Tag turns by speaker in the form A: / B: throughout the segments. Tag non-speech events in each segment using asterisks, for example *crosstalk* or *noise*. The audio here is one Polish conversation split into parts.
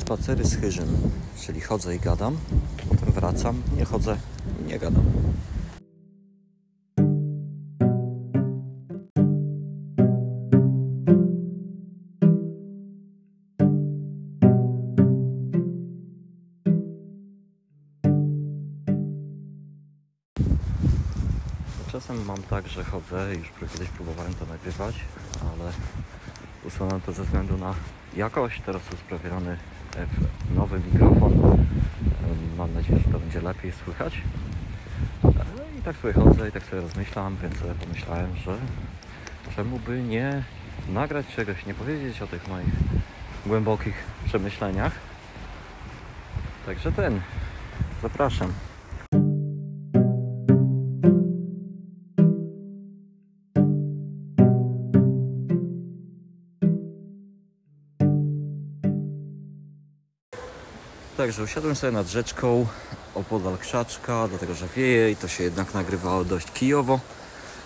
A: Spacery z chyżym, czyli chodzę i gadam, potem wracam, nie chodzę i nie gadam. Czasem mam tak, że chodzę, już kiedyś próbowałem to nagrywać, ale usunąłem to ze względu na jakość. Teraz usprawiony w nowy mikrofon. Mam nadzieję, że to będzie lepiej słychać. No I tak sobie chodzę i tak sobie rozmyślam, więc sobie pomyślałem, że czemu by nie nagrać czegoś, nie powiedzieć o tych moich głębokich przemyśleniach. Także ten, zapraszam. Także usiadłem sobie nad rzeczką opodal krzaczka, dlatego że wieje i to się jednak nagrywało dość kijowo.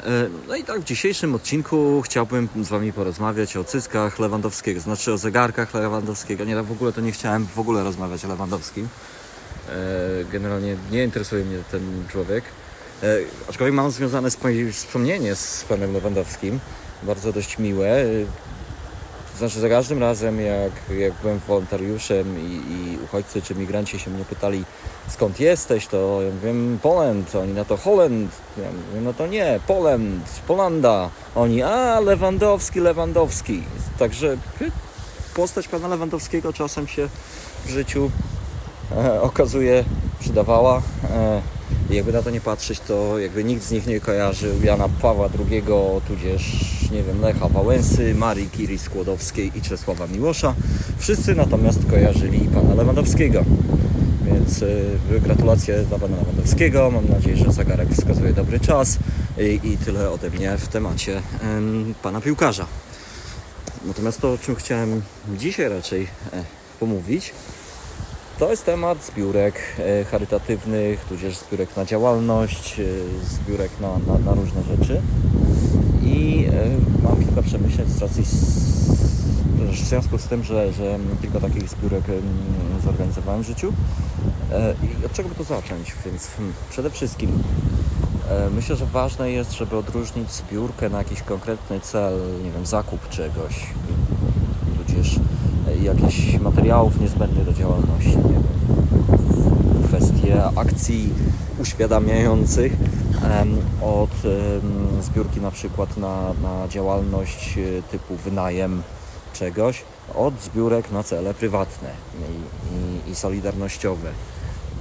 A: E, No i tak w dzisiejszym odcinku chciałbym z Wami porozmawiać o cyckach Lewandowskiego, znaczy o zegarkach Lewandowskiego. Nie, w ogóle to nie chciałem w ogóle rozmawiać o Lewandowskim. E, Generalnie nie interesuje mnie ten człowiek. E, Aczkolwiek mam związane spo- wspomnienie z panem Lewandowskim, bardzo dość miłe. To znaczy za każdym razem jak, jak byłem wolontariuszem i, i uchodźcy czy migranci się mnie pytali skąd jesteś, to ja mówię Poland, oni na to Holend, ja mówię no to nie, Poland, Polanda, oni a Lewandowski, Lewandowski. Także postać pana Lewandowskiego czasem się w życiu e, okazuje przydawała. E, i jakby na to nie patrzeć, to jakby nikt z nich nie kojarzył Jana Pawła II, tudzież nie wiem, Lecha Wałęsy, Marii Curie Skłodowskiej i Czesława Miłosza. Wszyscy natomiast kojarzyli pana Lewandowskiego. Więc y, gratulacje dla pana Lewandowskiego. Mam nadzieję, że zegarek wskazuje dobry czas. I, i tyle ode mnie w temacie em, pana piłkarza. Natomiast to, o czym chciałem dzisiaj raczej e, pomówić, to jest temat zbiórek e, charytatywnych, tudzież zbiórek na działalność, e, zbiórek na, na, na różne rzeczy. I e, mam kilka przemyśleń z racji w związku z tym, że, że kilka takich zbiórek em, zorganizowałem w życiu. I od czego by to zacząć? Więc hmm, przede wszystkim myślę, że ważne jest, żeby odróżnić zbiórkę na jakiś konkretny cel, nie wiem, zakup czegoś, tudzież jakichś materiałów niezbędnych do działalności, nie wiem, kwestie akcji uświadamiających od zbiórki na przykład na, na działalność e, typu wynajem czegoś, od zbiórek na cele prywatne i, i, i solidarnościowe.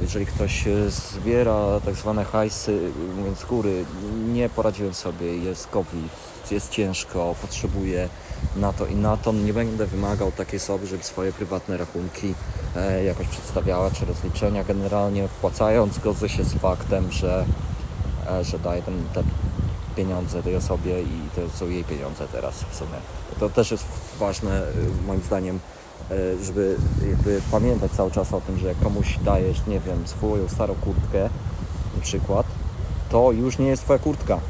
A: Jeżeli ktoś e, zbiera tak zwane hajsy, mówiąc z góry, nie poradziłem sobie, jest COVID, jest ciężko, potrzebuję na to i na to, nie będę wymagał takiej osoby, żeby swoje prywatne rachunki e, jakoś przedstawiała, czy rozliczenia generalnie, wpłacając, godzę się z faktem, że, e, że daję ten, te pieniądze tej osobie i to są jej pieniądze teraz w sumie. To też jest ważne e, moim zdaniem, żeby jakby pamiętać cały czas o tym, że jak komuś dajesz, nie wiem, swoją starą kurtkę na przykład, to już nie jest twoja kurtka.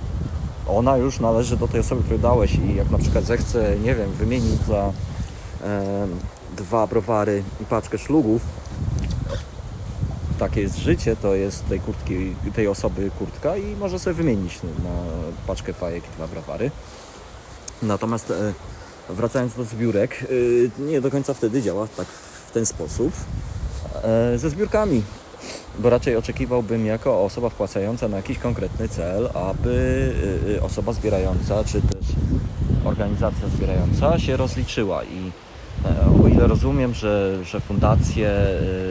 A: Ona już należy do tej osoby, której dałeś i jak na przykład zechce, nie wiem, wymienić za e, dwa browary i paczkę szlugów, takie jest życie, to jest tej kurtki, tej osoby kurtka i może sobie wymienić na paczkę fajek i dwa browary. Natomiast e, wracając do zbiórek, e, nie do końca wtedy działa tak w ten sposób e, ze zbiórkami. Bo raczej oczekiwałbym jako osoba wpłacająca na jakiś konkretny cel, aby y, y, osoba zbierająca, czy też organizacja zbierająca się rozliczyła. I e, o ile rozumiem, że, że fundacje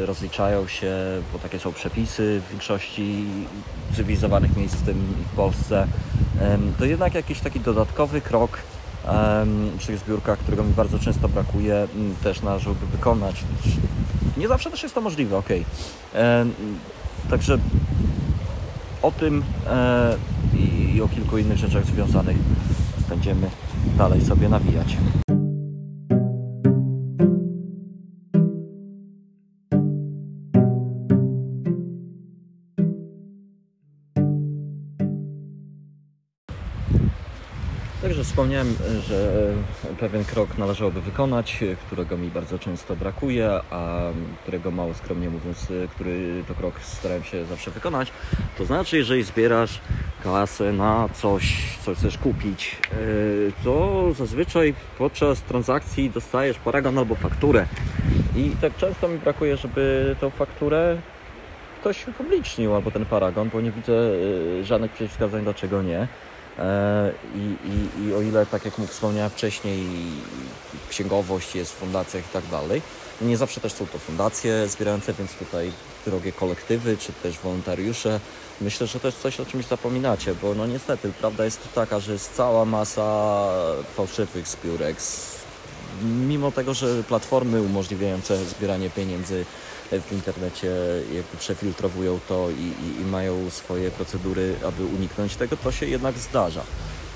A: y, rozliczają się, bo takie są przepisy w większości cywilizowanych miejsc, w tym w Polsce, to jednak jakiś taki dodatkowy krok tych zbiórkach, którego mi bardzo często brakuje, m, też należałoby wykonać. Nie zawsze też jest to możliwe. Em, Także o tym e, i o kilku innych rzeczach związanych będziemy dalej sobie nawijać. Wspomniałem, że pewien krok należałoby wykonać, którego mi bardzo często brakuje, a którego mało skromnie mówiąc, który to krok starałem się zawsze wykonać. To znaczy, jeżeli zbierasz kasę na coś, co chcesz kupić, to zazwyczaj podczas transakcji dostajesz paragon albo fakturę. I tak często mi brakuje, żeby tą fakturę ktoś upublicznił albo ten paragon, bo nie widzę żadnych przeciwwskazań, dlaczego nie. I, i, I o ile, tak jak wspomniałem wcześniej, księgowość jest w fundacjach i tak dalej, nie zawsze też są to fundacje zbierające, więc tutaj drogie kolektywy, czy też wolontariusze. Myślę, że jest coś, o czymś zapominacie, bo no niestety prawda jest taka, że jest cała masa fałszywych zbiórek. Mimo tego, że platformy umożliwiające zbieranie pieniędzy w internecie jakby przefiltrowują to i, i, i mają swoje procedury, aby uniknąć tego, to się jednak zdarza.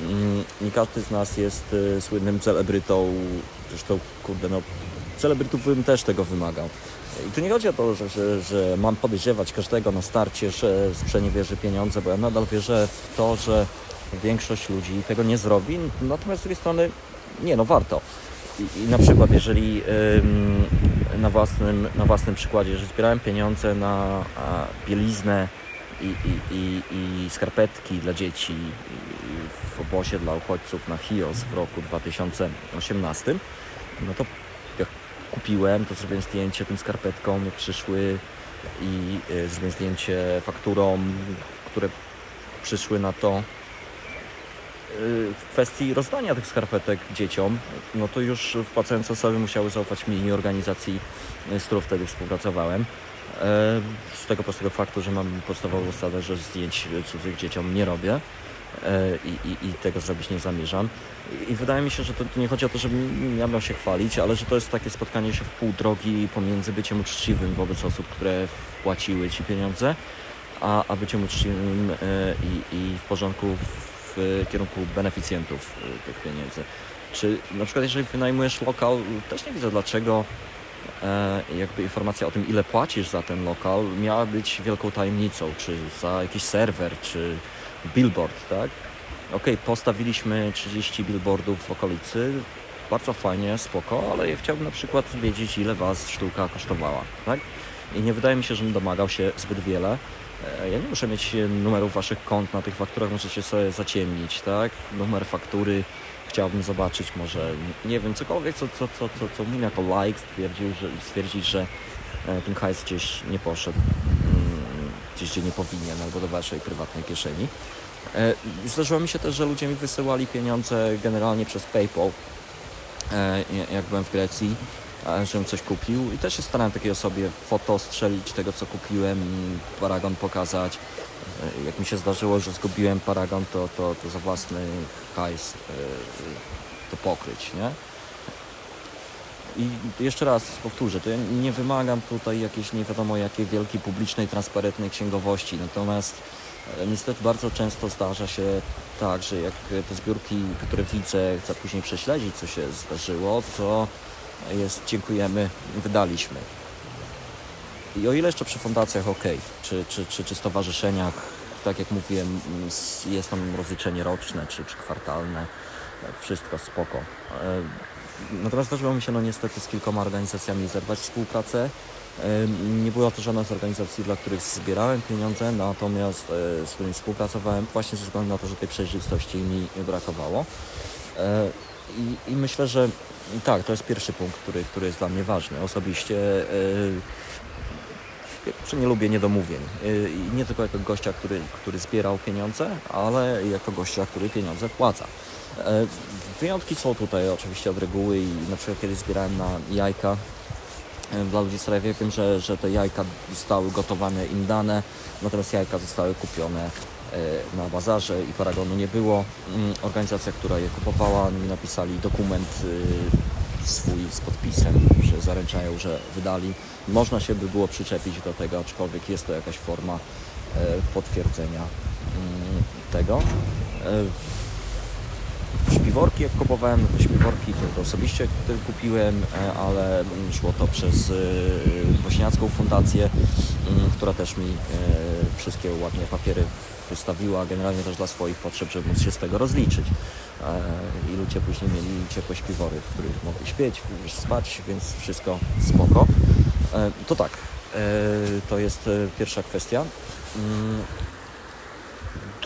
A: Mm, nie każdy z nas jest y, słynnym celebrytą, zresztą kurde no, celebrytów bym też tego wymagał. I tu nie chodzi o to, że, że, że mam podejrzewać każdego na starcie, że sprzeniewierzy pieniądze, bo ja nadal wierzę w to, że większość ludzi tego nie zrobi, natomiast z drugiej strony nie, no warto. I, i na przykład jeżeli na, własnym, na własnym przykładzie, że zbierałem pieniądze na bieliznę i, i, i, i skarpetki dla dzieci w obozie dla uchodźców na Chios w roku 2018, no to jak kupiłem, to zrobiłem zdjęcie tym skarpetkom, przyszły i y, zrobiłem zdjęcie fakturą, które przyszły na to w kwestii rozdania tych skarpetek dzieciom, no to już wpłacające osoby musiały zaufać mi i organizacji, z którą wtedy współpracowałem. Z tego prostego faktu, że mam podstawową zasadę, że zdjęć cudzych dzieciom nie robię i, i, i tego zrobić nie zamierzam. I wydaje mi się, że to nie chodzi o to, żebym ja miał się chwalić, ale że to jest takie spotkanie się w pół drogi pomiędzy byciem uczciwym wobec osób, które wpłaciły Ci pieniądze, a, a byciem uczciwym i, i w porządku w kierunku beneficjentów y, tych pieniędzy. Czy na przykład jeżeli wynajmujesz lokal, też nie widzę dlaczego e, jakby informacja o tym, ile płacisz za ten lokal, miała być wielką tajemnicą, czy za jakiś serwer, czy billboard, tak? Ok, postawiliśmy 30 billboardów w okolicy, bardzo fajnie, spoko, ale ja chciałbym na przykład wiedzieć, ile Was sztuka kosztowała, tak? I nie wydaje mi się, żebym domagał się zbyt wiele. E, ja nie muszę mieć e, numerów waszych kont na tych fakturach, możecie sobie zaciemnić, tak? Numer faktury chciałbym zobaczyć, może nie wiem, cokolwiek, co, co, co, co, co mi jako like stwierdził, że, stwierdzić, że e, ten hajs gdzieś nie poszedł, mm, gdzieś gdzie nie powinien, albo do waszej prywatnej kieszeni. Zdarzyło mi się też, że ludzie mi wysyłali pieniądze generalnie przez PayPal, jak byłem w Grecji żebym coś kupił i też się starałem takiej osobie foto strzelić tego co kupiłem, paragon pokazać. E, jak mi się zdarzyło, że zgubiłem paragon, to, to, to za własny hajs e, to pokryć, nie? I jeszcze raz powtórzę, to ja nie wymagam tutaj jakiejś nie wiadomo jakiej wielkiej publicznej, transparentnej księgowości, natomiast e, niestety bardzo często zdarza się tak, że jak te zbiórki, które widzę, chcę później prześledzić, co się zdarzyło, to jest dziękujemy, wydaliśmy. I o ile jeszcze przy fundacjach ok, czy, czy, czy, czy stowarzyszeniach, tak jak mówiłem, jest tam rozliczenie roczne czy, czy kwartalne, wszystko spoko. E, natomiast zdarzyło mi się no niestety z kilkoma organizacjami zerwać współpracę. E, nie była to żadna z organizacji, dla których zbierałem pieniądze, natomiast e, z którymi współpracowałem właśnie ze względu na to, że tej przejrzystości mi brakowało. I, i myślę, że tak, to jest pierwszy punkt, który, który jest dla mnie ważny. Osobiście yy, nie lubię niedomówień. Yy, nie tylko jako gościa, który, który zbierał pieniądze, ale jako gościa, który pieniądze wpłaca. Yy, wyjątki są tutaj oczywiście od reguły i na przykład kiedy zbierałem na jajka dla ludzi z Rewie, wiem, że, że te jajka zostały gotowane im dane, natomiast jajka zostały kupione na bazarze i paragonu nie było. Mm, organizacja, która je kupowała, mi napisali dokument y, swój z podpisem, że zaręczają, że wydali. Można się by było przyczepić do tego, aczkolwiek jest to jakaś forma e, potwierdzenia mm, tego. E, śpiworki jak kupowałem, to śpiworki osobiście kupiłem, ale szło to przez Bośniacką Fundację, mm, która też mi wszystkie ładnie papiery wystawiła generalnie też dla swoich potrzeb, żeby móc się z tego rozliczyć. e, i ludzie później mieli ciepłe śpiwory, w których mogli śpieć, spać, więc wszystko spoko. E, to tak, e, to jest e, pierwsza kwestia.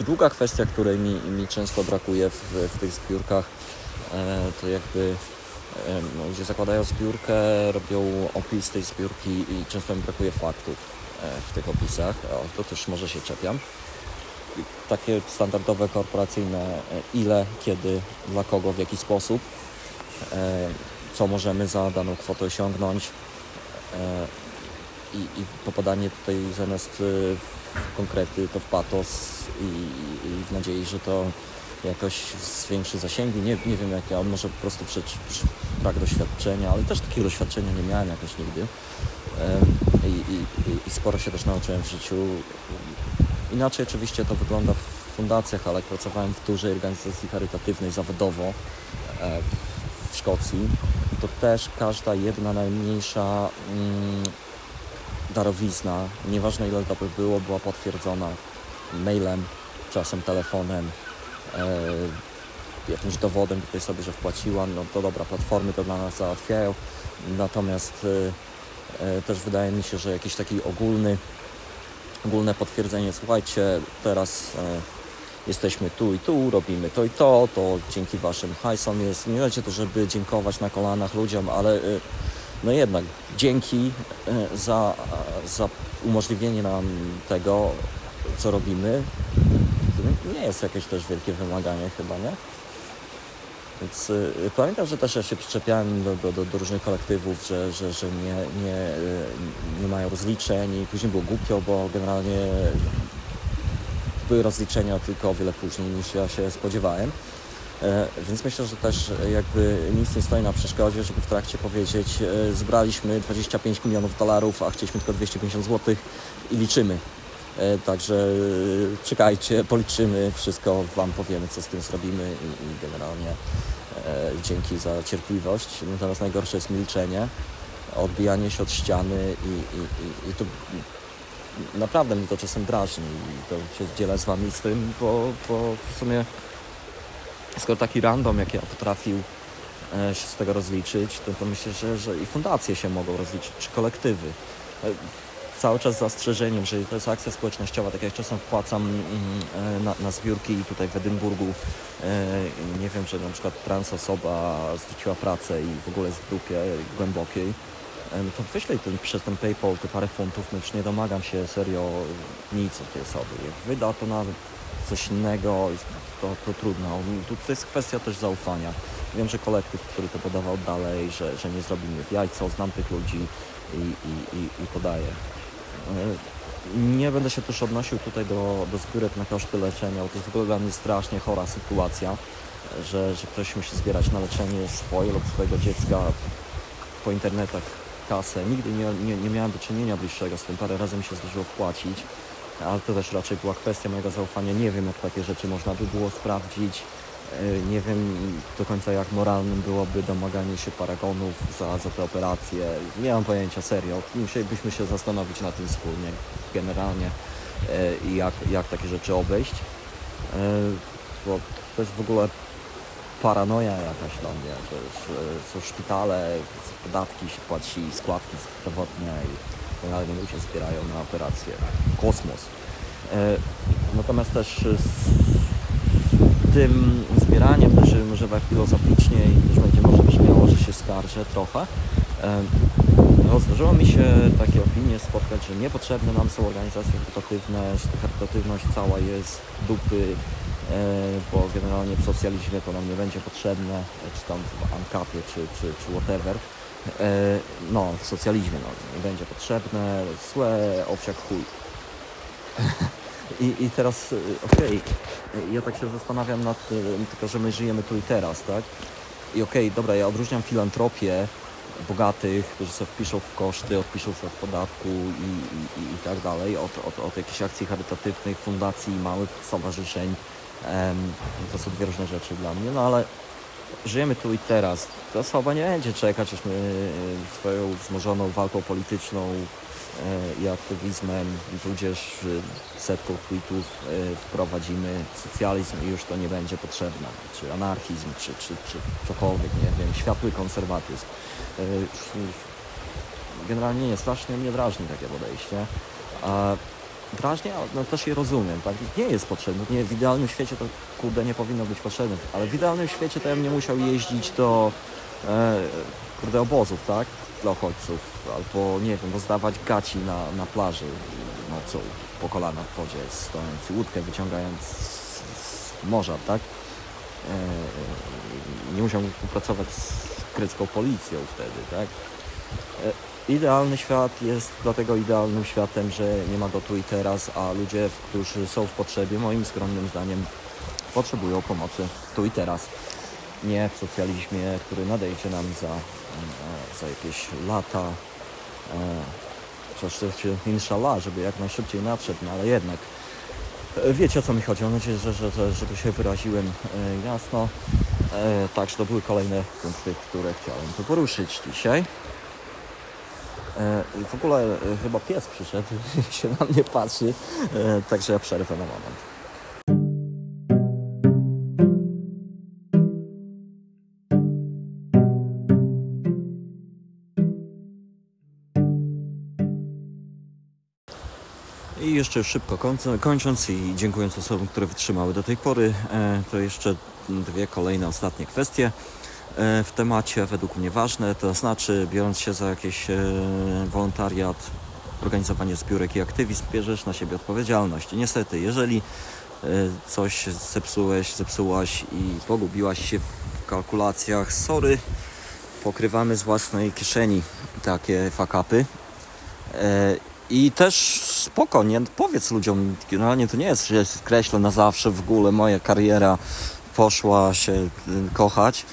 A: Druga kwestia, której mi, mi często brakuje w, w tych zbiórkach, e, to jakby e, no, ludzie zakładają zbiórkę, robią opis tej zbiórki i często mi brakuje faktów e, w tych opisach. O, to też może się czepiam. Takie standardowe, korporacyjne, ile, kiedy, dla kogo, w jaki sposób, co możemy za daną kwotę osiągnąć i, i popadanie tutaj zamiast e, w konkrety to w patos i, i w nadziei, że to jakoś zwiększy zasięgi. Nie, nie wiem jak ja, może po prostu przed, przy, brak doświadczenia, ale też takiego doświadczenia nie miałem jakoś nigdy. I, i, i- sporo się też nauczyłem w życiu. Inaczej oczywiście to wygląda w fundacjach, ale pracowałem w dużej organizacji charytatywnej zawodowo e, w Szkocji, to też każda jedna najmniejsza mm, darowizna, nieważne ile to by było, była potwierdzona mailem, czasem telefonem, e, jakimś dowodem tutaj sobie, że wpłaciłam, no to dobra, platformy to dla nas załatwiają, natomiast e, e, też wydaje mi się, że jakiś taki ogólny, ogólne potwierdzenie, słuchajcie, teraz e, jesteśmy tu i tu, robimy to i to, to dzięki Waszym hajsom jest, nie o to, żeby dziękować na kolanach ludziom, ale e, no jednak dzięki e, za, za umożliwienie nam tego, co robimy. Nie jest jakieś też wielkie wymaganie chyba, nie? Więc y, pamiętam, że też ja się przyczepiałem do, do, do, różnych kolektywów, że, że, że nie, nie, y, nie mają rozliczeń i później było głupio, bo generalnie były rozliczenia tylko o wiele później niż ja się spodziewałem. E, Więc myślę, że też e, jakby nic nie stoi na przeszkodzie, żeby w trakcie powiedzieć, e, zbraliśmy 25 milionów dolarów, a chcieliśmy tylko 250 zł i liczymy. Także czekajcie, policzymy, wszystko Wam powiemy, co z tym zrobimy i, generalnie dzięki za cierpliwość. Natomiast najgorsze jest milczenie, odbijanie się od ściany i, i, i, i to naprawdę mnie to czasem drażni i to się dzielę z Wami z tym, bo, bo w sumie skoro taki random jak ja potrafił e, się z tego rozliczyć, to, to myślę, że, że i fundacje się mogą rozliczyć, czy kolektywy. E, Cały czas z zastrzeżeniem, że to jest akcja społecznościowa, tak jak czasem wpłacam mm, e, na, na zbiórki tutaj w Edynburgu, nie wiem, że na przykład trans osoba straciła pracę i w ogóle jest w dupie głębokiej, e, to wyślej ten, przez ten PayPal te parę funtów, no już nie domagam się serio nic od tej osoby. Jak wyda to na coś innego, to, to trudno. Tu to jest kwestia też zaufania. Wiem, że kolektyw, który to podawał dalej, że, że nie zrobi mnie w jajco, znam tych ludzi i, i, i, i podaję. E, Nie będę się też odnosił tutaj do, do zbiórek na koszty leczenia, bo to jest w ogóle dla mnie strasznie chora sytuacja, że, że ktoś musi zbierać na leczenie swoje lub swojego dziecka po internetach kasę. Nigdy nie, nie, nie miałem do czynienia bliższego z tym, parę razy mi się zdarzyło wpłacić, ale to też raczej była kwestia mojego zaufania. Nie wiem, jak takie rzeczy można by było sprawdzić. E, Nie wiem do końca, jak moralnym byłoby domaganie się paragonów za, za te operacje. Nie mam pojęcia, serio. Musielibyśmy się zastanowić na tym wspólnie, generalnie, e, i jak, jak takie rzeczy obejść. E, Bo to jest w ogóle paranoja jakaś dla mnie, że są szpitale, podatki się płaci, składki zdrowotne i generalnie ludzie zbierają na operacje. Kosmos. E, Natomiast też z tym zbieraniem też może tak filozoficznie i też będzie może brzmiało, że się skarżę trochę. E, No, zdarzyło mi się takie opinie spotkać, że niepotrzebne nam są organizacje charytatywne, że ta charytatywność cała jest dupy, e, bo generalnie w socjalizmie to nam nie będzie potrzebne, e, czy tam w ANCAP-ie, czy, czy, czy whatever. E, No, w socjalizmie no, nie będzie potrzebne, złe, owsiak chuj. *laughs* I, I teraz, y, okej, y, ja tak się zastanawiam nad tym, tylko że my żyjemy tu i teraz, tak? I okej, dobra, ja odróżniam filantropię bogatych, którzy sobie wpiszą w koszty, odpiszą sobie od podatku i, i, i, tak dalej, od, od, od jakichś akcji charytatywnych, fundacji, małych stowarzyszeń. Em, to są dwie różne rzeczy dla mnie, no ale żyjemy tu i teraz. Ta osoba nie będzie czekać, aż my swoją wzmożoną walką polityczną e, i aktywizmem, tudzież e, setką tweetów e, wprowadzimy socjalizm i już to nie będzie potrzebne, czy anarchizm, czy, czy, czy cokolwiek, nie wiem, światły konserwatyzm. E, Generalnie nie, strasznie mnie drażni takie podejście. A drażni, ale no też je rozumiem, tak? Nie jest potrzebne. Nie, w idealnym świecie to kurde nie powinno być potrzebne, ale w idealnym świecie to ja bym nie musiał jeździć do e, kurde obozów, tak? Dla uchodźców, albo nie wiem, rozdawać gaci na, na plaży nocą po kolana w wodzie, stojąc łódkę wyciągając z, z morza, tak? E, nie musiał współpracować z grecką policją wtedy, tak? E, Idealny świat jest dlatego idealnym światem, że nie ma go tu i teraz, a ludzie, którzy są w potrzebie, moim skromnym zdaniem, potrzebują pomocy tu i teraz. Nie w socjalizmie, który nadejdzie nam za, e, za jakieś lata. To się inshallah, żeby jak najszybciej nadszedł, no ale jednak. E, Wiecie o co mi chodzi, mam nadzieję, że, że, że, że tu się wyraziłem e, jasno. E, Także to były kolejne punkty, które chciałem tu poruszyć dzisiaj. E, i W ogóle e, chyba pies przyszedł *laughs* się na mnie patrzy, e, także ja przerwę na moment. Jeszcze szybko kończąc i dziękując osobom, które wytrzymały do tej pory, e, to jeszcze dwie kolejne, ostatnie kwestie e, w temacie, według mnie ważne, to znaczy biorąc się za jakiś e, wolontariat, organizowanie zbiórek i aktywizm, bierzesz na siebie odpowiedzialność. I niestety, jeżeli coś zepsułeś, zepsułaś i pogubiłaś się w kalkulacjach, sorry, pokrywamy z własnej kieszeni takie fakapy. I też spoko, nie? Powiedz ludziom, generalnie to nie jest, że skreślę na zawsze w ogóle moja kariera poszła się y, kochać.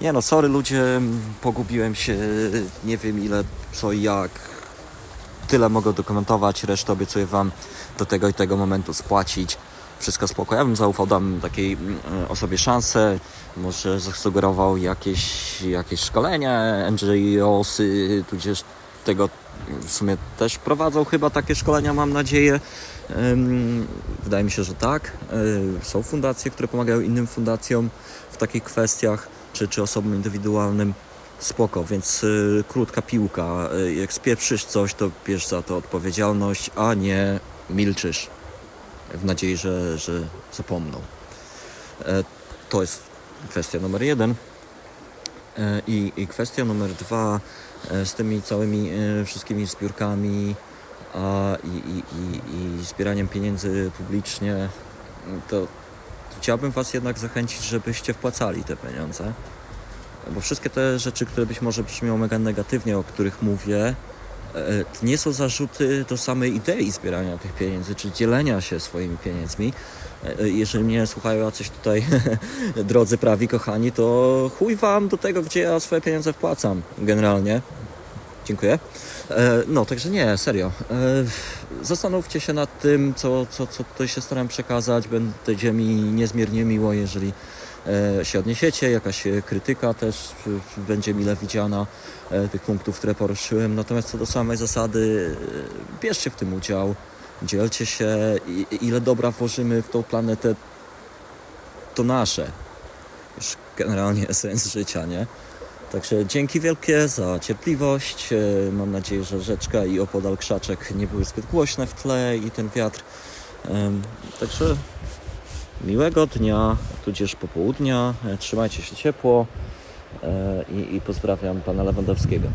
A: Nie no, sorry ludzie, pogubiłem się, nie wiem ile, co i jak. Tyle mogę dokumentować, resztę obiecuję Wam do tego i tego momentu spłacić. Wszystko spoko. Ja bym zaufał, dam takiej mm, osobie szansę. Może zasugerował jakieś, jakieś szkolenia, NGOsy, tudzież tego w sumie też prowadzą chyba takie szkolenia, mam nadzieję. Wydaje mi się, że tak. Y, Są fundacje, które pomagają innym fundacjom w takich kwestiach, czy, czy osobom indywidualnym. Spoko, więc y, krótka piłka. Y, jak spieprzysz coś, to bierz za to odpowiedzialność, a nie milczysz w nadziei, że, że zapomną. E, To jest kwestia numer jeden. E, I, I kwestia numer dwa e, z tymi całymi e, wszystkimi zbiórkami a, i, i, i, i zbieraniem pieniędzy publicznie, to chciałbym Was jednak zachęcić, żebyście wpłacali te pieniądze. Bo wszystkie te rzeczy, które być może brzmią mega negatywnie, o których mówię, e, to nie są zarzuty do samej idei zbierania tych pieniędzy, czy dzielenia się swoimi pieniędzmi. E, Jeżeli mnie słuchają jacyś tutaj *laughs* drodzy prawi, kochani, to chuj wam do tego, gdzie ja swoje pieniądze wpłacam generalnie. Dziękuję. E, No, także nie, serio. E, Zastanówcie się nad tym, co, co, co tutaj się staram przekazać. Będzie mi niezmiernie miło, jeżeli e, się odniesiecie. Jakaś e, krytyka też e, będzie mile widziana e, tych punktów, które poruszyłem. Natomiast co do samej zasady, e, bierzcie w tym udział. Dzielcie się, ile dobra włożymy w tą planetę, to nasze. Już generalnie *laughs* sens życia, nie? Także dzięki wielkie za cierpliwość. E, Mam nadzieję, że rzeczka i opodal krzaczek nie były zbyt głośne w tle i ten wiatr. Także miłego dnia, tudzież popołudnia. E, Trzymajcie się ciepło e, i, i pozdrawiam pana Lewandowskiego.